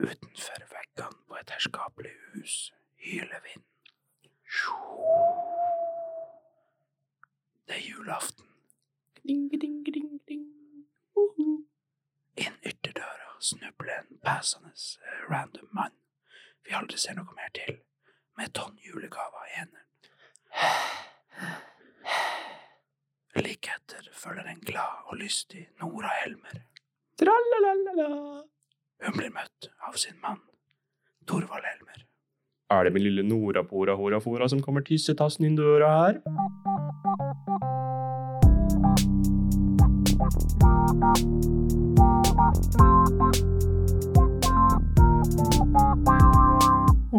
Utenfor veggene på et herskapelig hus hyler vinden. Det er julaften. Inn ytterdøra snubler en passende eh, random mann vi aldri ser noe mer til, med tonn julegaver i hendene. Like etter følger en glad og lystig Nora Helmer. Tralalala. Hun blir møtt av sin mann, Torvald Helmer. Er det min lille Nora Pora Hora Fora som kommer tissetassen inn døra her?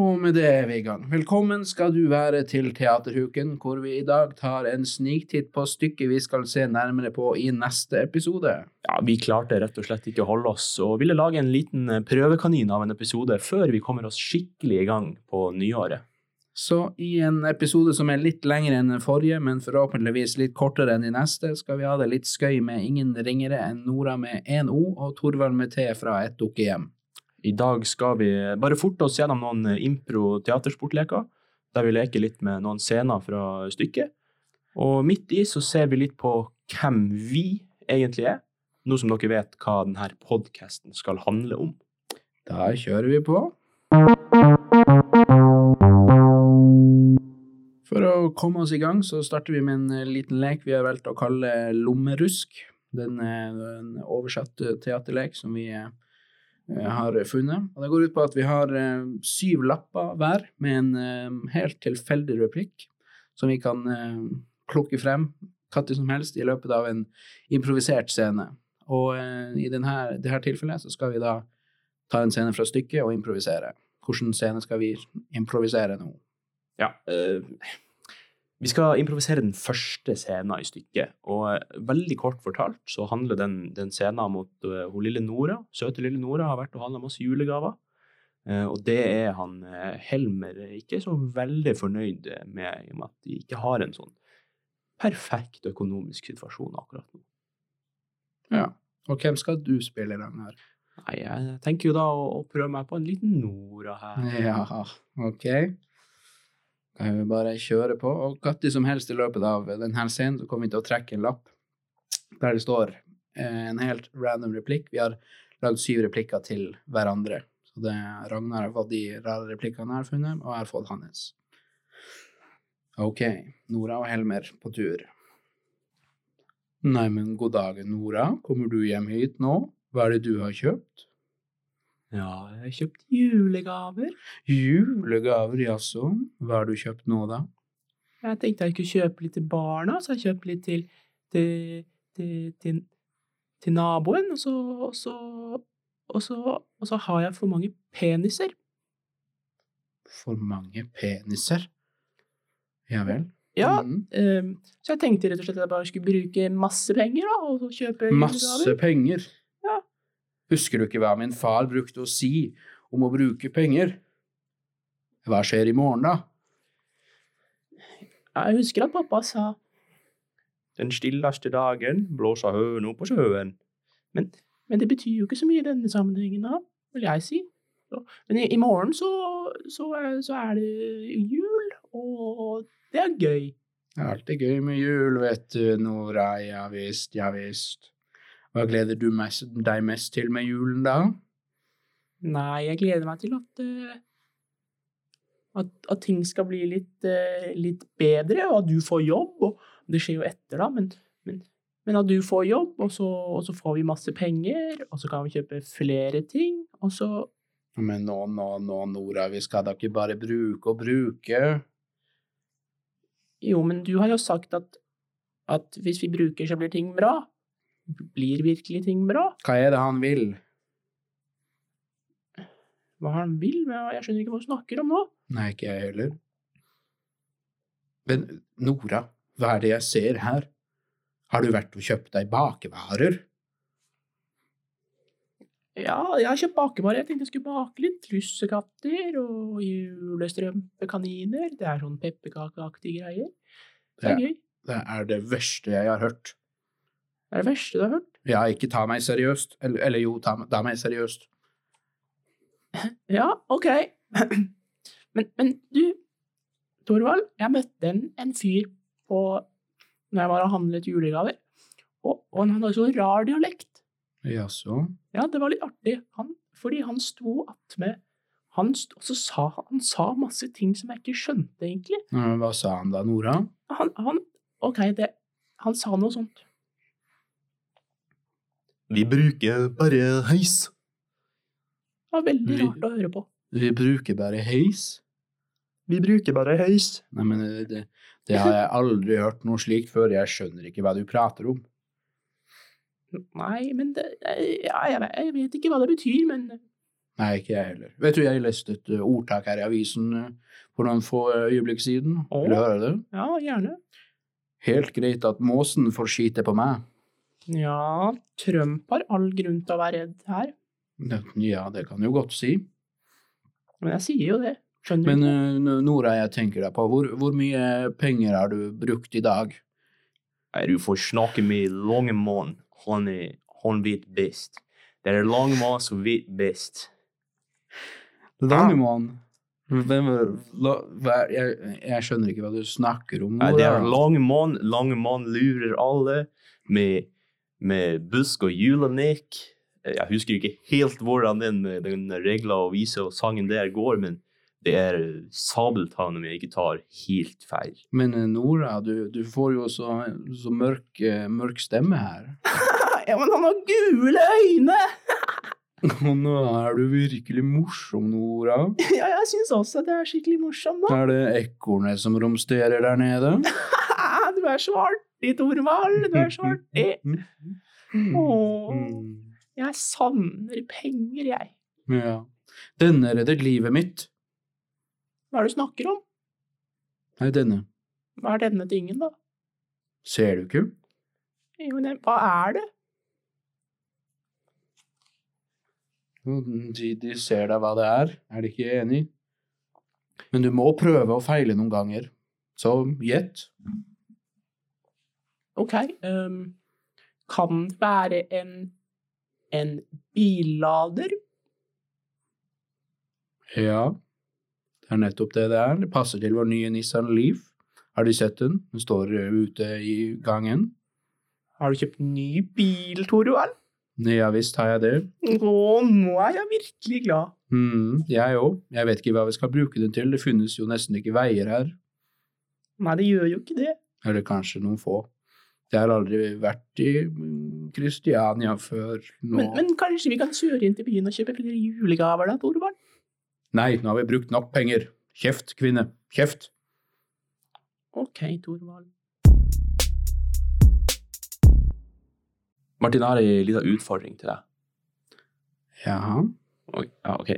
Og med det er vi i gang. Velkommen skal du være til Teaterhuken, hvor vi i dag tar en sniktitt på stykket vi skal se nærmere på i neste episode. Ja, Vi klarte rett og slett ikke å holde oss, og ville lage en liten eh, prøvekanin av en episode før vi kommer oss skikkelig i gang på nyåret. Så i en episode som er litt lengre enn den forrige, men forhåpentligvis litt kortere enn de neste, skal vi ha det litt skøy med ingen ringere enn Nora med én O og Torvald med T fra Et dukkehjem. I dag skal vi bare forte oss gjennom noen eh, impro-teatersportleker, der vi leker litt med noen scener fra stykket. Og midt i så ser vi litt på hvem vi egentlig er, nå som dere vet hva denne podkasten skal handle om. Da kjører vi på. For å komme oss i gang, så starter vi med en eh, liten lek vi har valgt å kalle lommerusk. Den er en oversatt eh, teaterlek som vi eh, har funnet. Og det går ut på at vi har eh, syv lapper hver med en eh, helt tilfeldig replikk som vi kan eh, plukke frem når som helst i løpet av en improvisert scene. Og eh, i denne, dette tilfellet så skal vi da ta en scene fra stykket og improvisere. Hvilken scene skal vi improvisere nå? Ja, eh, vi skal improvisere den første scenen i stykket, og eh, veldig kort fortalt så handler den, den scenen mot eh, hun lille Nora. Søte lille Nora har vært og handla masse julegaver, Uh, og det er han uh, Helmer ikke så veldig fornøyd med, i og med at de ikke har en sånn perfekt økonomisk situasjon akkurat nå. Ja. Og hvem skal du spille i den her? Nei, jeg tenker jo da å, å prøve meg på en liten Nora her. Ja, ok. Kan vi bare kjøre på. Og når som helst i løpet av denne scenen så kommer vi til å trekke en lapp der det står eh, en helt random replikk. Vi har lagd syv replikker til hverandre. Så det Ragnar har fått de rare replikkene jeg har funnet, og jeg har fått hans. Ok, Nora og Helmer på tur. Nei, men god dag, Nora. Kommer du hjem hit nå? Hva er det du har kjøpt? Ja, jeg har kjøpt julegaver. Julegaver, jaså. Hva har du kjøpt nå, da? Jeg tenkte jeg kunne kjøpe litt til barna, så jeg kjøpte litt til, til, til, til, naboen, og så, og, så, og, så, og så har jeg for mange peniser. For mange peniser? Ja vel. Ja, mm. um, så jeg tenkte rett og slett at jeg bare skulle bruke masse penger, da, og kjøpe kjøpe Masse julegaver. penger. Husker du ikke hva min far brukte å si om å bruke penger? Hva skjer i morgen, da? Jeg husker at pappa sa Den stilleste dagen blåser høna på sjøen. Men, men det betyr jo ikke så mye i denne sammenhengen, da, vil jeg si. Men i, i morgen så, så, er- så er det jul, og det er gøy. Det er alltid gøy med jul, vet du, Nora. Ja visst, ja visst. Hva gleder du mest, deg mest til med julen, da? Nei, jeg gleder meg til at eh, at, at ting skal bli litt, uh, litt bedre, og at du får jobb. Og det skjer jo etter, da, men, men, men at du får jobb, og så, og så får vi masse penger, og så kan vi kjøpe flere ting, og så Men nå, nå, nå, Nora, vi skal da ikke bare bruke og bruke. Jo, men du har jo sagt at, at hvis vi bruker, så blir ting bra. Blir virkelig ting bra? Hva er det han vil? Hva han vil? Men Jeg skjønner ikke hva du snakker om nå. Nei, ikke jeg heller. Men Nora, hva er det jeg ser her? Har du vært og kjøpt deg bakevarer? Ja, jeg har kjøpt bakevarer. Jeg tenkte jeg skulle bake litt lussekatter og julestrømpekaniner. Det er sånn pepperkakeaktige greier. Det er gøy. Det er det verste jeg har hørt. Det er det verste du har hørt. Ja, ikke ta meg seriøst. Eller, eller jo, ta, ta meg seriøst. Ja, ok. Men, men du, Torvald, jeg møtte en, en fyr på når jeg var og handlet julegaver, og, og han hadde så rar dialekt. Jaså? Ja, det var litt artig, han, fordi han sto attmed han sa han, sa masse ting som jeg ikke skjønte, egentlig. Hva sa han da, Nora? Han, han Ok, det Han sa noe sånt. Vi bruker bare heis. Det var veldig Vi- rart å høre på. Vi bruker bare heis. Vi bruker bare heis. Nei, men det, det, det har jeg aldri hørt noe slikt før. Jeg skjønner ikke hva du prater om. Nei, men det ja, jeg, vet, jeg vet ikke hva det betyr, men Nei, ikke jeg heller. Vet du, jeg leste et ordtak her i avisen uh, for noen få uh, øyeblikk siden. Vil du høre det? ja, gjerne. Helt greit at måsen får skite på meg. Ja, Trump har all grunn til å være redd her. Ja, det kan du godt si. Men jeg sier jo det. Skjønner Men du? uh, Nora, jeg tenker deg på, hvor, hvor mye penger har du brukt i dag? Nei, du får snakke med Langemann. Han, er, han vet best. Det er Langemann som vet best. Langemann? Hvem er la, hva, jeg, jeg skjønner ikke hva du snakker om. Nei, det er Nora. Langemann. Langemann lurer alle med, med busk og julenek. Jeg husker ikke helt hvordan den, den regla og vise og sangen der går, men det er Sabeltann om jeg ikke tar helt feil. Men uh, Nora, du, du får jo så, så mørk, uh, mørk stemme her. Ja, men han har gule øyne! Og nå er du virkelig morsom, Nora. Ja, jeg syns også det er skikkelig morsom, da. Er det ekornet som romsterer der nede? Du er så artig, Torvald. Du er så artig. Mm. jeg savner penger, jeg. Ja. Denne reddet livet mitt. Hva er det du snakker om? Nei, denne. Hva er denne tingen, da? Ser du ikke? Jo, men hva er det? De, de ser da hva det er. Er de ikke enig? Men du må prøve og feile noen ganger. Så gjett. Ok, um, kan det være en, en billader? Ja, det er nettopp det det er. Det passer til vår nye Nissan Leaf. Har du sett den? Den står uh, ute i gangen. Har du kjøpt ny bil, Torvald? Ja visst har jeg det. Å, nå er jeg virkelig glad. Mm, jeg òg. Jeg vet ikke hva vi skal bruke den til. Det finnes jo nesten ikke veier her. Nei, det gjør jo ikke det. Eller kanskje noen få. Jeg har aldri vært i mm, Kristiania før nå. Men, men kanskje vi kan kjøre inn til byen og kjøpe flere julegaver da, Torvald? Nei, nå har vi brukt nok penger. Kjeft, kvinne. Kjeft. Ok, Torvald. Martin, jeg har ei lita utfordring til deg. Jaha. Oi, ja, ok.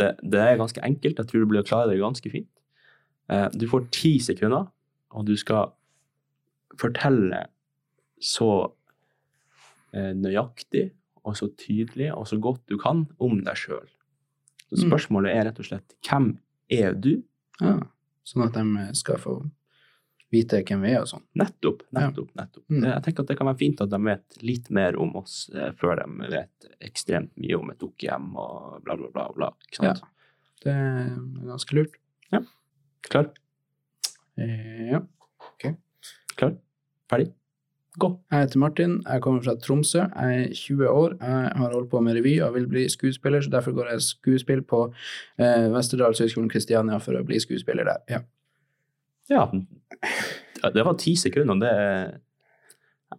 Det, det er ganske enkelt. Jeg tror du blir å klare det ganske fint. Eh, du får ti sekunder, og du skal fortelle så eh, nøyaktig og så tydelig og så godt du kan om deg sjøl. Så Mm. spørsmålet er rett og slett hvem er du? Ja. Sånn at de skal få vite hvem vi er og sånn. Nettopp. Nettopp, nettopp. Mm. Jeg tenker at det kan være fint at de vet litt mer om oss eh, før de vet ekstremt mye om et dukkehjem og bla, bla, bla. bla ikke sant? Det er ganske lurt. Ja. Klar? Eh, Ja. Klar? Ferdig? Gå. Jeg heter Martin, jeg kommer fra Tromsø, jeg er 20 år, jeg har holdt på med revy og vil bli skuespiller, så derfor går jeg skuespill på eh, Vesterdals Høgskolen Kristiania for å bli skuespiller der. Ja. Ja, det var ti sekunder. Det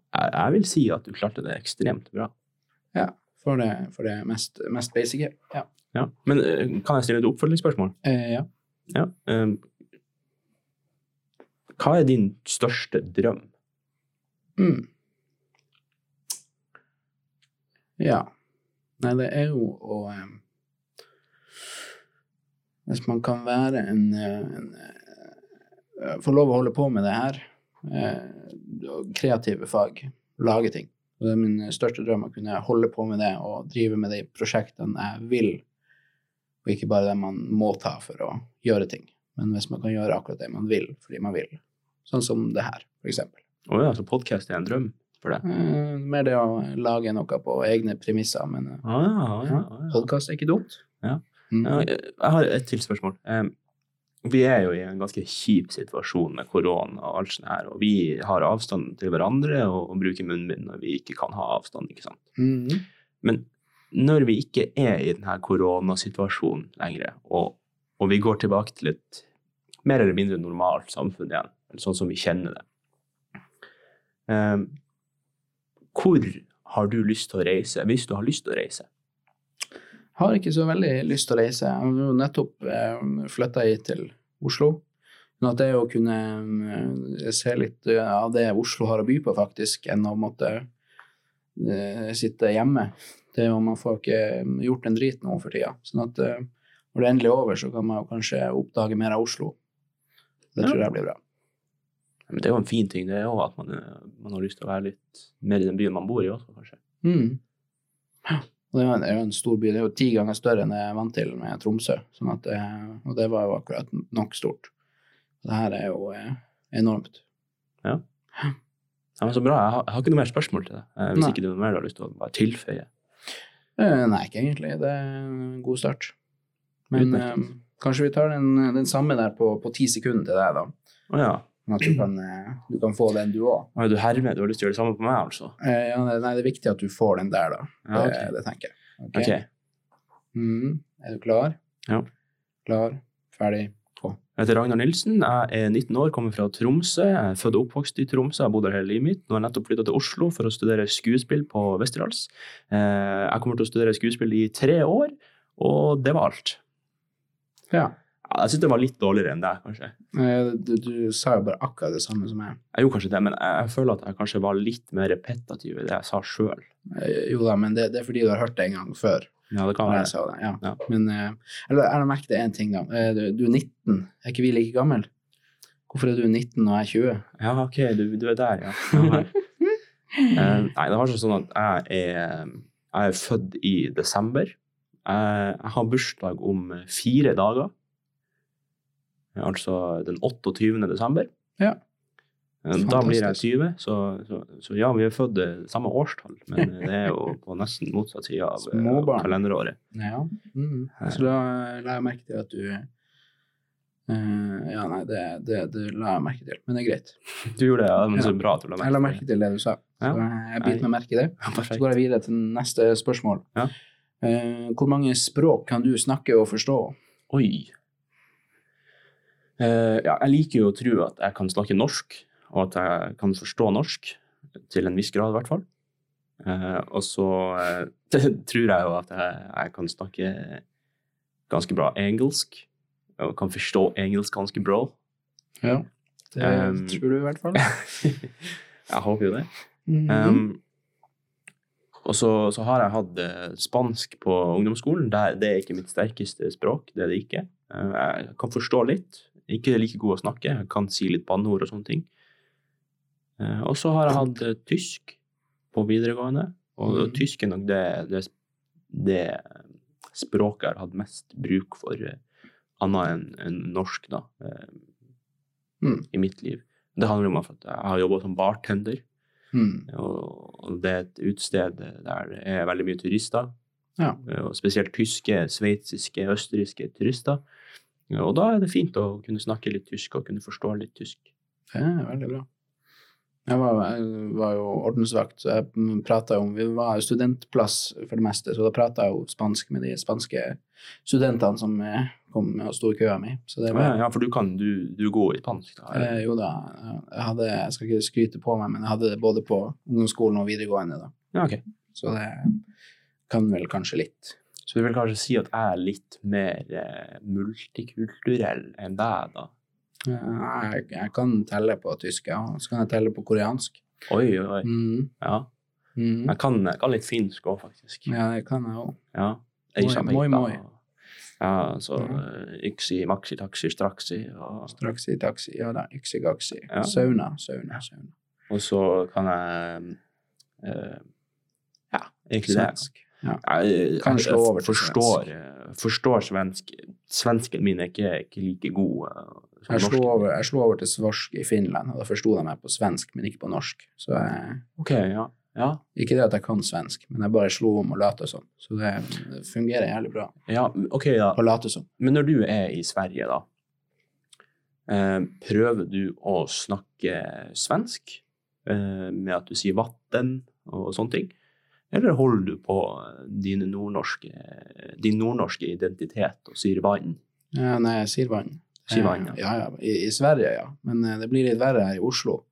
jeg, jeg vil si at du klarte det ekstremt bra. For det, for det mest, mest basice. Ja. Ja. Men eh, kan jeg stille et oppfølgingsspørsmål? Eh, ja. Ja. Um, hva er din største drøm? Mm. Ja. Nei, det er jo å eh, Hvis man kan være en, eh, en eh, Få lov å holde på med det her. Eh, kreative fag. Lage ting. Og det er min største drøm å kunne holde på med det og drive med de prosjektene jeg vil, og ikke bare det man må ta for å gjøre ting. Men hvis man kan gjøre akkurat det man vil fordi man vil. Sånn som det her, for eksempel. Å ja, så podkast er en drøm for deg? Mm, mer det å lage noe på egne premisser, men Ah, ja, ja, ja, podkast er ikke dumt. Mm. Ja, jeg jeg har et til spørsmål. Vi er jo i en ganske kjip situasjon med korona og alt sånt her, og vi har avstand til hverandre og, og bruker munnbind når vi ikke kan ha avstand, ikke sant. Mm. Men når vi ikke er i denne koronasituasjonen lenger, og, og vi går tilbake til et mer eller mindre normalt samfunn igjen, sånn som vi kjenner det, hvor har du lyst til å reise, hvis du har lyst til å reise? Har ikke så veldig lyst til å reise. Jeg har jo nettopp eh, flytta hit til Oslo. Men at det å kunne eh, se litt av det Oslo har å by på, faktisk, enn å måtte eh, sitte hjemme. Det er jo, Man får ikke gjort en drit nå for tida. Sånn at eh, når det er endelig over, så kan man kanskje oppdage mer av Oslo. Det tror jeg blir bra. Men det er jo en fin ting, det jo at man, eh, man har lyst til å være litt mer i den byen man bor i også, kanskje. Mm. Ja. Det er jo en, det er jo en stor by. Det er jo ti ganger større enn jeg er vant til med Tromsø. Sånn at det, og det var jo akkurat nok stort. Det her er jo eh, enormt. Ja, men Så bra. Jeg har, jeg har ikke noe mer spørsmål til deg. Eh, Hvis Nei. ikke du er mer du har lyst til å tilføye. Eh, nei, ikke egentlig. Det er en god start. Men eh, kanskje vi tar den, den samme der på, på ti sekunder til deg, da. Å ja. Sånn at du kan, eh, du kan få den, du òg. Du hermed? Du har lyst til å gjøre det samme på meg, altså? Eh, ja, nei, det er viktig at du får den der, da. Ja, Det, det tenker jeg. Ok? okay. Mm. Er du klar? Ja. Klar, ferdig, gå. Jeg heter Ragnar Nilsen. Jeg er 19 år, kommer fra Tromsø. Jeg er født og oppvokst i Tromsø, jeg har bodd her hele livet mitt. Nå har jeg nettopp flytta til Oslo for å studere skuespill på Westerdals. Eh, Jeg kommer til å studere skuespill i tre år, og det var alt. Ja. Jeg syns det var litt dårligere enn deg, kanskje. Du, du sa jo bare akkurat det samme som meg. Jeg gjorde kanskje det, men jeg, jeg føler at jeg kanskje var litt mer repetativ i det jeg sa sjøl. Eh, Jo da, men det, det er fordi du har hørt det en gang før. Ja, det kan være. jeg sa det. Ja. Ja. Men eh, eller, jeg har merket én ting, da. Eh, Du, du er 19. Er ikke vi like gammel? Hvorfor er du 19 og jeg er 20? Ja, OK, du, du er der, ja. nei, det var sånn at jeg er, jeg er født i desember. Jeg, jeg har bursdag om fire dager. Altså den 28. desember. Ja. Eh, Da blir jeg 20, så, så, så ja, vi er født eh, samme årstall, men det er jo på nesten motsatt side av eh, Småbarn. kalenderåret. Ja. Mm. Så da la jeg merke til at du uh, Ja, nei, det, det, det la jeg merke til, men det er greit. Du gjorde det, ja, men så bra at du la Jeg la merke til det du sa, så jeg biter meg merke i det. Så går jeg videre til neste spørsmål. Ja. Uh, hvor mange språk kan du snakke og forstå? Oi. Eh, ja, jeg liker jo å tro at jeg kan snakke norsk, og at jeg kan forstå norsk, til en viss grad i hvert fall. Eh, og så eh, tror jeg jo at jeg, jeg kan snakke ganske bra engelsk, og kan forstå engelsk ganske bra. Ja. Det Um, tror du i hvert fall. jeg håper jo det. Mhm. Um, og så, så har jeg hatt spansk på ungdomsskolen. Det, det er ikke mitt sterkeste språk. det er det ikke. Jeg kan forstå litt. Ikke like god å snakke. Jeg kan si litt banneord og sånne ting. Eh, og så har jeg hatt eh, tysk på videregående. Og mm. tysk er nok det, det, det språket jeg har hatt mest bruk for, eh, annet enn en norsk, da, eh, Mm. i mitt liv. Det handler om at jeg har jobba som bartender. Mm. Og og det er et utsted der det er veldig mye turister. Ja. Og spesielt tyske, sveitsiske, østerrikske turister. Og da er det fint å kunne snakke litt tysk og kunne forstå litt tysk. Det er veldig bra. Jeg var, jeg var jo ordensvakt, så jeg prata om Vi var studentplass for det meste, så da prata jeg jo spansk med de spanske studentene som kom kom og sto i køa mi. Så det Ja, var ja, for du kan, du, du går i spansk, da? eh, Jo da, jeg hadde Jeg skal ikke skryte på meg, men jeg hadde det både på ungdomsskolen og videregående, da. Ja, ok. Så det kan vel kanskje litt. Så du vil kanskje si at jeg er litt mer eh, multikulturell enn deg, da? Jeg, jeg kan telle på tysk, ja. Så kan jeg telle på koreansk. Oi, oi. Mm. Ja. Mm. Jeg kan, jeg kan litt finsk òg, faktisk. Ja, det kan jeg òg. Ja. Moi, moi. Ja, så Ja. eh, yksi, maxi, taxi, straksi. Og, Straks i taxi. Ja da, yksi-gaksi. Ja. Sauna, sauna, sauna. og så kan jeg eh, Ja, egentlig. Svensk. Ja. Jeg, jeg, jeg forstår, forstår svensk. Svensken min er ikke, ikke like god eh, som Jeg slo, over, jeg slo over til svorsk i Finland, og da forsto de meg på svensk, men ikke på norsk. Så jeg, okay, ja. ja. Ikke det at jeg kan svensk, men jeg bare slo om og late som. Så det fungerer jævlig bra ja, okay, ja. å late som. Men når du er i Sverige, da, eh, prøver du å snakke svensk eh, med at du sier 'vatten' og sånne ting? Eller holder du på dine nordnorske, din nordnorske identitet og sier 'vann'? Ja, nei, jeg sier vann. Sier vann, ja. ja. ja. I, I Sverige, ja. Men eh, det blir litt verre her i Oslo.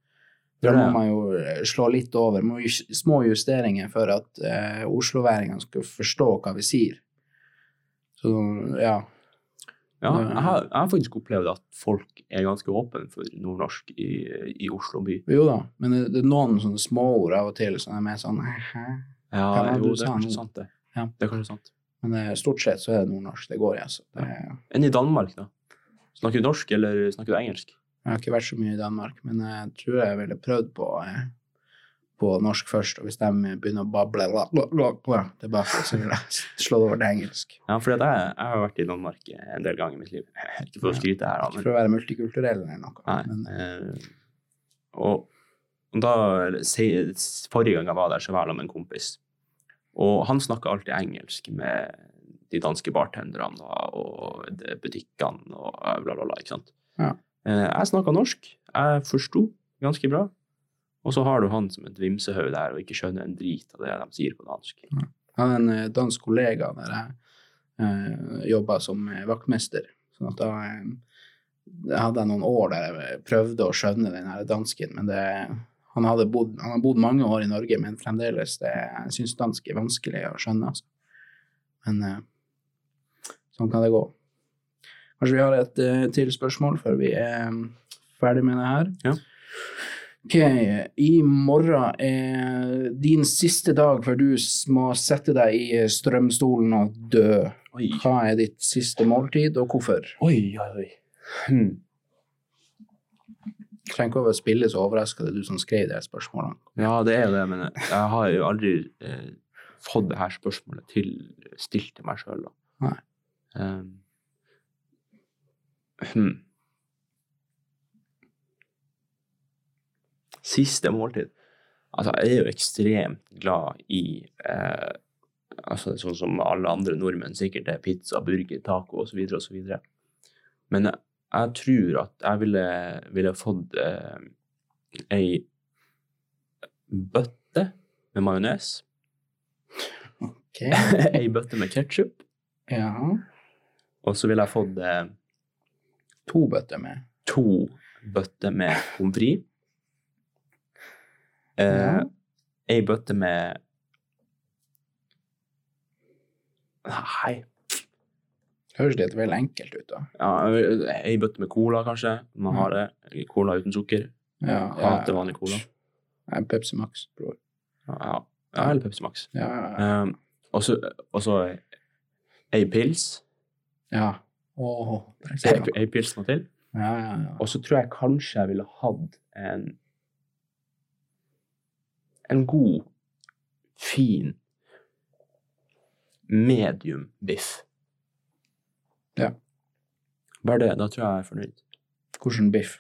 Da må man jo eh, slå litt over. Må små justeringer for at eh, osloværingene skal forstå hva vi sier. Så ja. Ja, jeg har, jeg har faktisk opplevd at folk er ganske åpne for nordnorsk i, i Oslo by. Jo da, men det, det er noen sånne småord av og til som er mer sånn hæ? Ja, ja jo, det er kanskje sant, det. Ja. Det er kanskje sant. Men eh, stort sett så er det nordnorsk det går i. Altså. Det, Enn i Danmark, da? Snakker du norsk, eller snakker du engelsk? jeg har ikke vært så mye i Danmark, men jeg tror jeg ville prøvd på, eh, på norsk først. Og hvis de begynner å bable la, la, la, tilbake, så vil jeg slå det over til engelsk. Ja, for jeg, jeg har vært i Danmark en del ganger i mitt liv. Ikke for å skryte her, da, Ikke for å være multikulturell eller noe. Nei. Men, Eh, og da, forrige gang jeg var der, så var jeg sammen med en kompis. Og han snakka alltid engelsk med de danske bartenderne og, butikkene og bla, bla, bla. ikke sant? Ja. Eh, Jeg snakka norsk. Jeg forsto ganske bra. Og så har du han som et vimsehaug der og ikke skjønner en drit av det de sier på dansk. jeg hadde en eh, dansk kollega der jeg uh, jobba som eh, vaktmester. Sånn at da eh, jeg hadde jeg noen år der jeg prøvde å skjønne den her dansken, men det han hadde bodd, han har bodd mange år i Norge, men fremdeles det, syns dansk er vanskelig å skjønne. Altså. Men eh, sånn kan det gå. Kanskje vi har et eh, til spørsmål før vi er mm, ferdig med det her. Ja. Ok, i morgen er din siste dag før du må sette deg i strømstolen og dø. Oi, Hva er ditt siste måltid, og hvorfor? oi, oi. oi. Hmm. Trenger ikke å spille så overraska, det er du som skrev de spørsmålene. Ja, det er det, men jeg har jo aldri eh, fått det her spørsmålet til, stilt til meg sjøl. Um, hmm. Siste måltid. Altså, jeg er jo ekstremt glad i eh, altså, Sånn som alle andre nordmenn sikkert er pizza, burger, taco osv. osv. Men jeg, jeg tror at jeg ville, ville fått eh, ei bøtte med majones, Ok. ei bøtte med ketsjup, Ja. og så ville jeg fått eh, To bøtter med. to bøtter med pommes frites. Eh, Ja. Ei bøtte med Nei Høres litt vel enkelt ut, da. ja, Ei bøtte med cola, kanskje. Man har det. Cola uten sukker. Ja, Hater vanlig cola. Nei, Pepsi Max, bror. Ja, ja. ja eller Pepsi Max. Ja, ja, ja. Um, og så ei pils. ja. Du. ei pils må til. Ja, ja, ja. Og så tror jeg kanskje jeg ville hatt en en god, fin medium biff. Ja. Bare det. Da tror jeg jeg er fornøyd. Hvordan biff?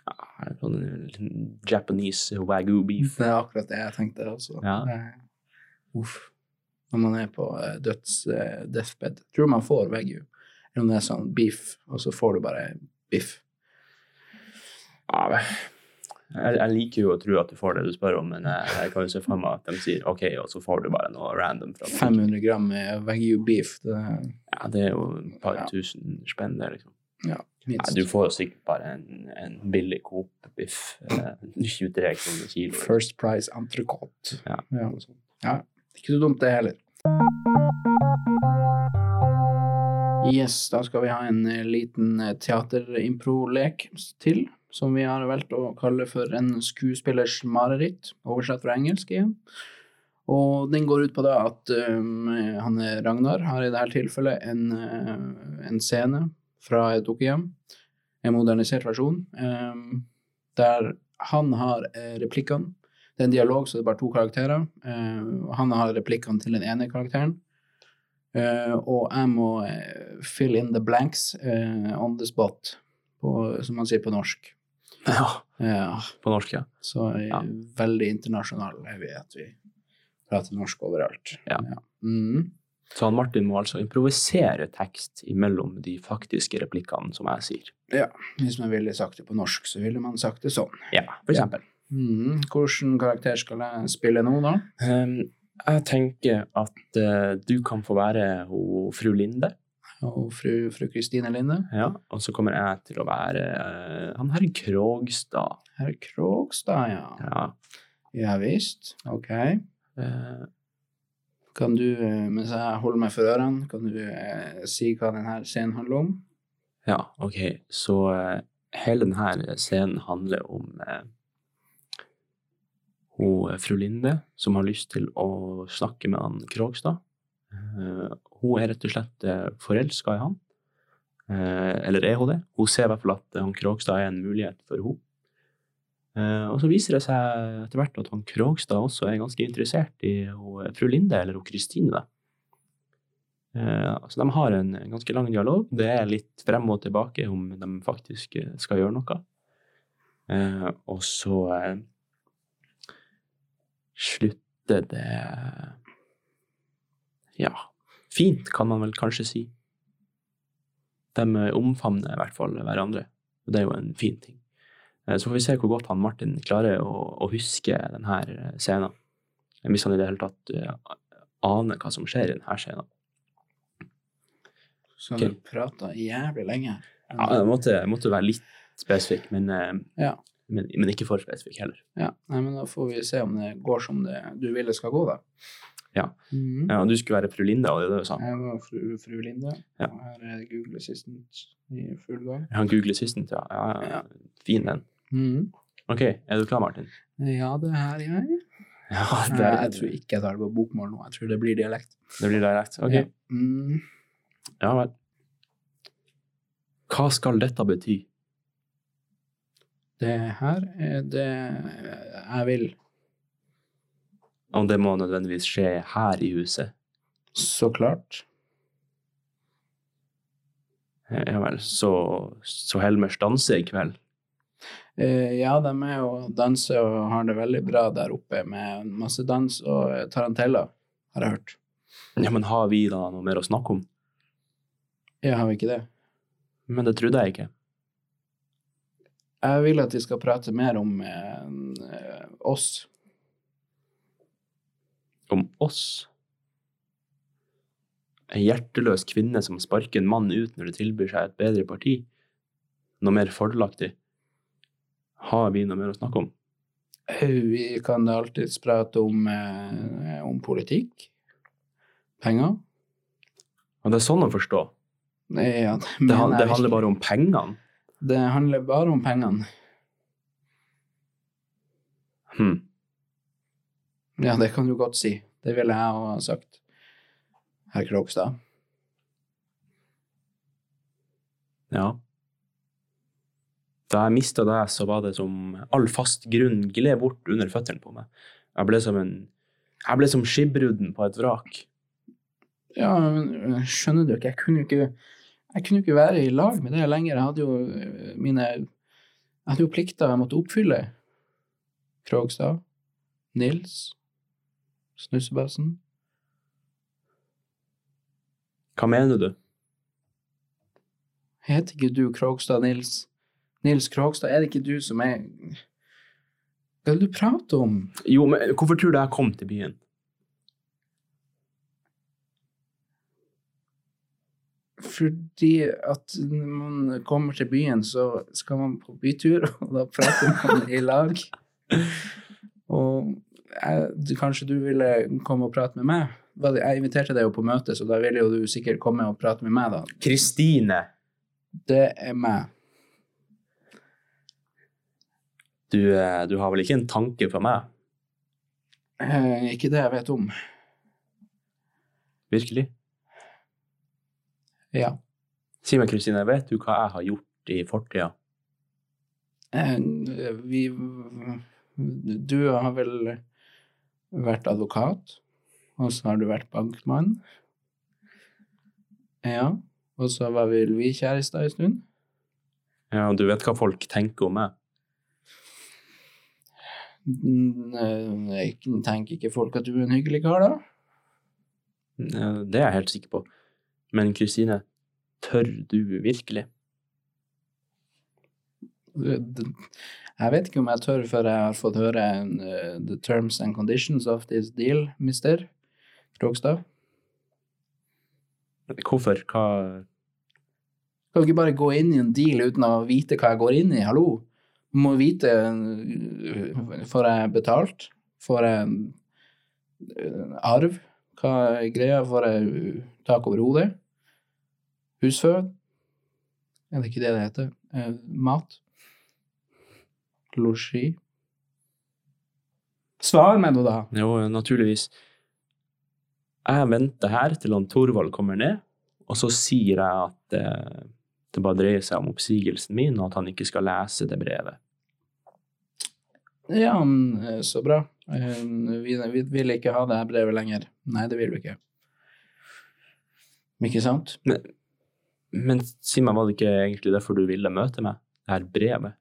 Ja, Sånn Japanese wagyu beef. Det er akkurat det jeg tenkte også. Ja. Eh, Uff. Når man er på eh, døds eh, deathbed. Tror man får wagyu. Eller om det er sånn beef, og så får du bare biff. Ja, jeg, jeg liker jo å tro at du får det du spør om, men jeg, jeg kan jo se for meg at de sier OK, og så får du bare noe random fra 500 gram wagyu beef. Det er Ja, det er jo et par Ja. tusen spenn, det, liksom. ja, minst. minst. du får jo sikkert bare en, en billig Coop-biff. Eh, 23 kroner kilo. First price entrecôte. Ja. Ja. ja. Ikke så dumt, det heller. Yes, da skal vi ha en eh, liten eh, teaterimpro-lek til, som vi har valgt å kalle for en skuespillers mareritt, oversatt fra engelsk igjen. Og den går ut på da at um, han Ragnar har i dette tilfellet en, eh, en scene fra et dukkehjem, en modernisert versjon, um, der han har replikkene. Det er en dialog, så det er bare to karakterer. Eh, han har replikkene til den ene karakteren. Uh, og jeg må fill in the blanks uh, on the spot, på, som man sier på norsk. Ja, Ja, på norsk, ja. så Ja. veldig internasjonal er vi at vi prater norsk overalt. Ja. Mm. Så han Martin må altså improvisere tekst imellom de faktiske replikkene, som jeg sier. Ja, Hvis man ville sagt det på norsk, så ville man sagt det sånn. Ja, for eksempel. Mm. Hvilken karakter skal jeg spille nå, da? Um, jeg tenker at uh, du kan få være ho, fru Linde, Og fru fru Kristine Linde? ja, og så kommer jeg til å være eh, han herr Krogstad. Herr Krogstad, ja. Ja. Ja visst. Ok. Eh, Kan du, eh, mens jeg holder meg for ørene, kan du eh, si hva denne scenen handler om? ja, ok. Så eh, hele denne scenen handler om eh, hun, fru Linde, som har lyst til å snakke med han Krogstad. Eh, hun er rett og slett uh, forelska i han. Eh, eller er hun det? Hun ser i hvert fall at han Krogstad er en mulighet for henne. Eh, og så viser det seg etter hvert at han Krogstad også er ganske interessert i fru Linde, eller Kristine. Eh, så de har en ganske lang dialog. Det er litt frem og tilbake om de faktisk eh, skal gjøre noe. Eh, og så eh, slutter det Ja, fint, kan man vel kanskje si. De eh, omfavner i hvert fall hverandre, og det er jo en fin ting. Eh, Så får vi se hvor godt han Martin klarer å, å huske denne scenen. Hvis han i det hele tatt eh, aner hva som skjer i denne scenen. Så okay. du prata jævlig lenge. Ja, jeg måtte, måtte være litt spesifikk, men, eh, Ja. men, men ikke for spesifikk heller. Ja, nei, men da får vi se om det går som det du det skal gå, da. Ja. Mm. Ja, du skulle være fru Linda, det er det du sa. Jeg var fru, fru Linda. Ja. og her er Google Assistant i full gang. Ja, Google Assistant, ja. ja, ja. Fin den. Mm. Ok, er du klar, Martin? Ja, det er jeg. Ja, Nei, jeg tror ikke jeg tar det på bokmål nå, jeg tror det blir dialekt. Det blir dialekt. Ok, Ja. mm. ja vel. Hva skal dette bety? Det her er det jeg vil. Om det må nødvendigvis skje her i huset? Så klart. Ja vel, så, så Helmers danser i kveld? Eh, ja, de er jo danser og har det veldig bra der oppe med masse dans og tarantella, taranteller, har jeg hørt. Ja, men har vi da noe mer å snakke om? Ja, har vi ikke det? Men det trodde jeg ikke. Jeg vil at de skal prate mer om eh, oss. Om oss? En hjerteløs kvinne som sparker en mann ut når det tilbyr seg et bedre parti? Noe mer fordelaktig? Har vi noe mer å snakke om? Vi kan alltids prate om, eh, om politikk. Penger. Og det er sånn å forstå. Ja, det, Det, han- det handler bare om pengene. Det handler bare om pengene. Hm. Ja, det kan du godt si. Det ville jeg ha sagt. Herr Krogstad. Ja. Da jeg mista deg, så var det som all fast grunn gled bort under føttene på meg. Jeg ble som en Jeg ble som skipbrudden på et vrak. Ja, men skjønner du ikke, jeg kunne jo ikke jeg kunne ikke være i lag med det lenger. Jeg hadde jo øh, mine Jeg hadde jo plikter jeg måtte oppfylle. Krogstad. Nils. Snussebassen. Hva mener du? Heter ikke du Krogstad Nils? Nils Krogstad, er det ikke du som er Hva er det du prater om? Jo, men hvorfor tror du jeg kom til byen? Fordi at når man kommer til byen, så skal man på bytur, og da prater man i lag. Og jeg, kanskje du ville komme og prate med meg? Jeg inviterte deg jo på møte, så da ville jo du sikkert komme og prate med meg, da. Kristine! Det er meg. Du, eh, du har vel ikke en tanke for meg? Eh, ikke det jeg vet om. Virkelig? Ja. Si meg, Kristine, vet du hva jeg har gjort i fortida? Eh, vi Du har vel vært advokat, og så har du vært bankmann. Ja. Og så var vel vi kjærester en stund. Ja, og du vet hva folk tenker om meg? Mm, Jeg tenker ikke folk at du er en hyggelig kar, da? Eh, Det er jeg helt sikker på. Men Kristine, tør du virkelig? Jeg vet ikke om jeg tør før jeg har fått høre uh, the terms and conditions of this deal, mister Krogstad. Hvorfor? Hva Kan du ikke bare gå inn i en deal uten å vite hva jeg går inn i? Hallo? Må vite uh, Får jeg betalt? Får jeg uh, arv? Hva er greia? Får jeg tak over hodet? Husfø? Er det ikke det det heter? Eh, mat? Losji? Svar meg nå, da! Jo, naturligvis. Jeg venter her til han Torvald kommer ned, og så sier jeg at eh, det bare dreier seg om oppsigelsen min, og at han ikke skal lese det brevet. Ja, eh, så bra. Eh, Vi, vi vil ikke ha det brevet lenger. Nei, det vil vi ikke. Ikke sant? Men si meg, var det ikke egentlig derfor du ville møte meg? Det her brevet?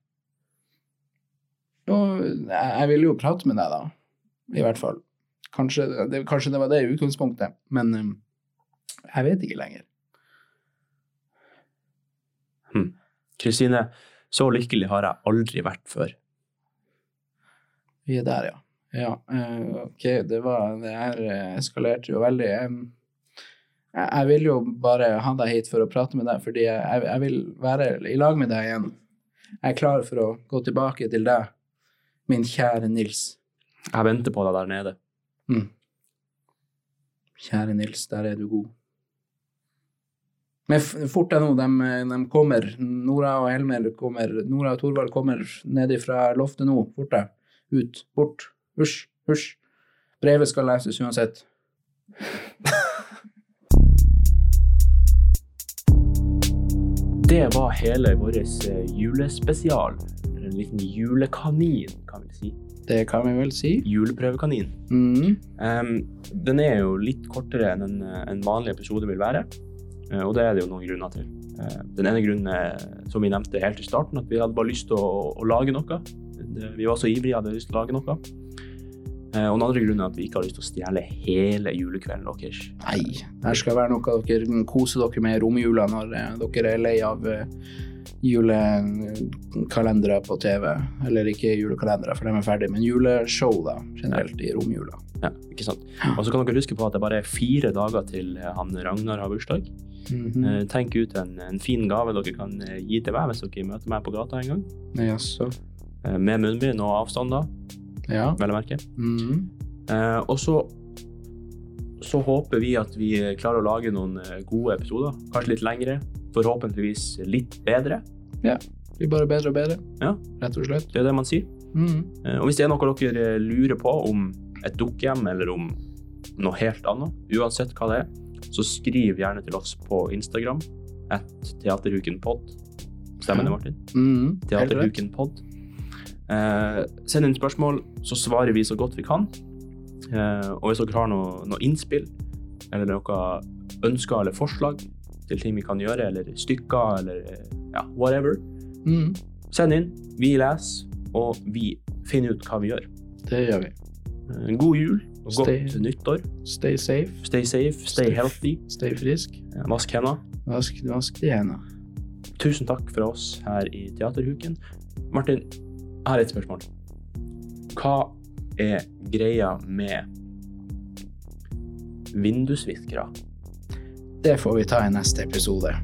Jo, jeg, jeg vil jo prate med deg, da. I hvert fall. Kanskje det, kanskje det var det i utgangspunktet, men um, jeg vet ikke lenger. Kristine, så lykkelig har jeg aldri vært før. Vi er der, ja. Ja, eh, ok, det var Det her eh, eskalerte jo veldig. Em, jeg, jeg vil jo bare ha deg hit for å prate med deg, fordi jeg, jeg vil være i lag med deg igjen. Jeg er klar for å gå tilbake til deg, min kjære Nils. Jeg venter på deg der nede. Mm. Kjære Nils, der er du god. Men fort deg nå, de, de kommer. Nora og Helmer kommer. Nora og Thorvald kommer ned fra loftet nå. Fort deg. Ut. Bort. Hysj. Hysj. Brevet skal leses uansett. Det var hele vår eh, julespesial. En liten julekanin, kan vi si. Det kan vi vel si. Juleprøvekanin. Mm. Um, den er jo litt kortere enn en, en vanlig episode vil være, uh, og det er det jo noen grunner til. Uh, den ene grunnen er, som vi nevnte helt i starten, at vi hadde bare lyst til å, å lage noe. Det, vi var så ivrige, hadde lyst til å lage noe. Eh, og den andre grunnen er at vi ikke har lyst til å stjele hele julekvelden deres. Nei, her skal være noe dere koser dere med i romjula når dere er lei av julekalendere på TV. Eller ikke julekalendere, for de er ferdige, men juleshow da, generelt i romjula. Ja, ikke sant? Og så kan dere huske på at det bare er fire dager til han Ragnar har bursdag. Mm -hmm. tenk ut en, en fin gave dere kan eh, gi til meg hvis dere møter meg på gata en gang. Jaså. Eh, med munnbind og avstand, da, Ja. vel å merke. Mhm. Eh, og så, så håper vi at vi klarer å lage noen gode episoder. Kanskje litt lengre. Forhåpentligvis litt bedre. Ja. Blir bare bedre og bedre, Ja. rett og slett. Det er det man sier. Mhm. Eh, og hvis det er noe dere lurer på om et dukkehjem eller om noe helt annet, uansett hva det er, så skriv gjerne til oss på Instagram. At Teaterhukenpod. Stemmer det, Martin? Mm. Teaterhukenpod. Eh, send inn spørsmål, så svarer vi så godt vi kan. Eh, og hvis dere har noe, noe innspill, eller noe ønsker eller forslag til ting vi kan gjøre, eller stykker, eller eh, ja, whatever, Mm. send inn. Vi leser, og vi finner ut hva vi gjør. Det gjør vi. Eh, god jul og godt nyttår. Stay safe, Stay safe, stay healthy. stay frisk. Vask hendene. Vask, vask de hendene. Tusen takk for oss her i Teaterhuken. Martin, jeg har et spørsmål. Hva er greia med vindusviskere? Det får vi ta i neste episode.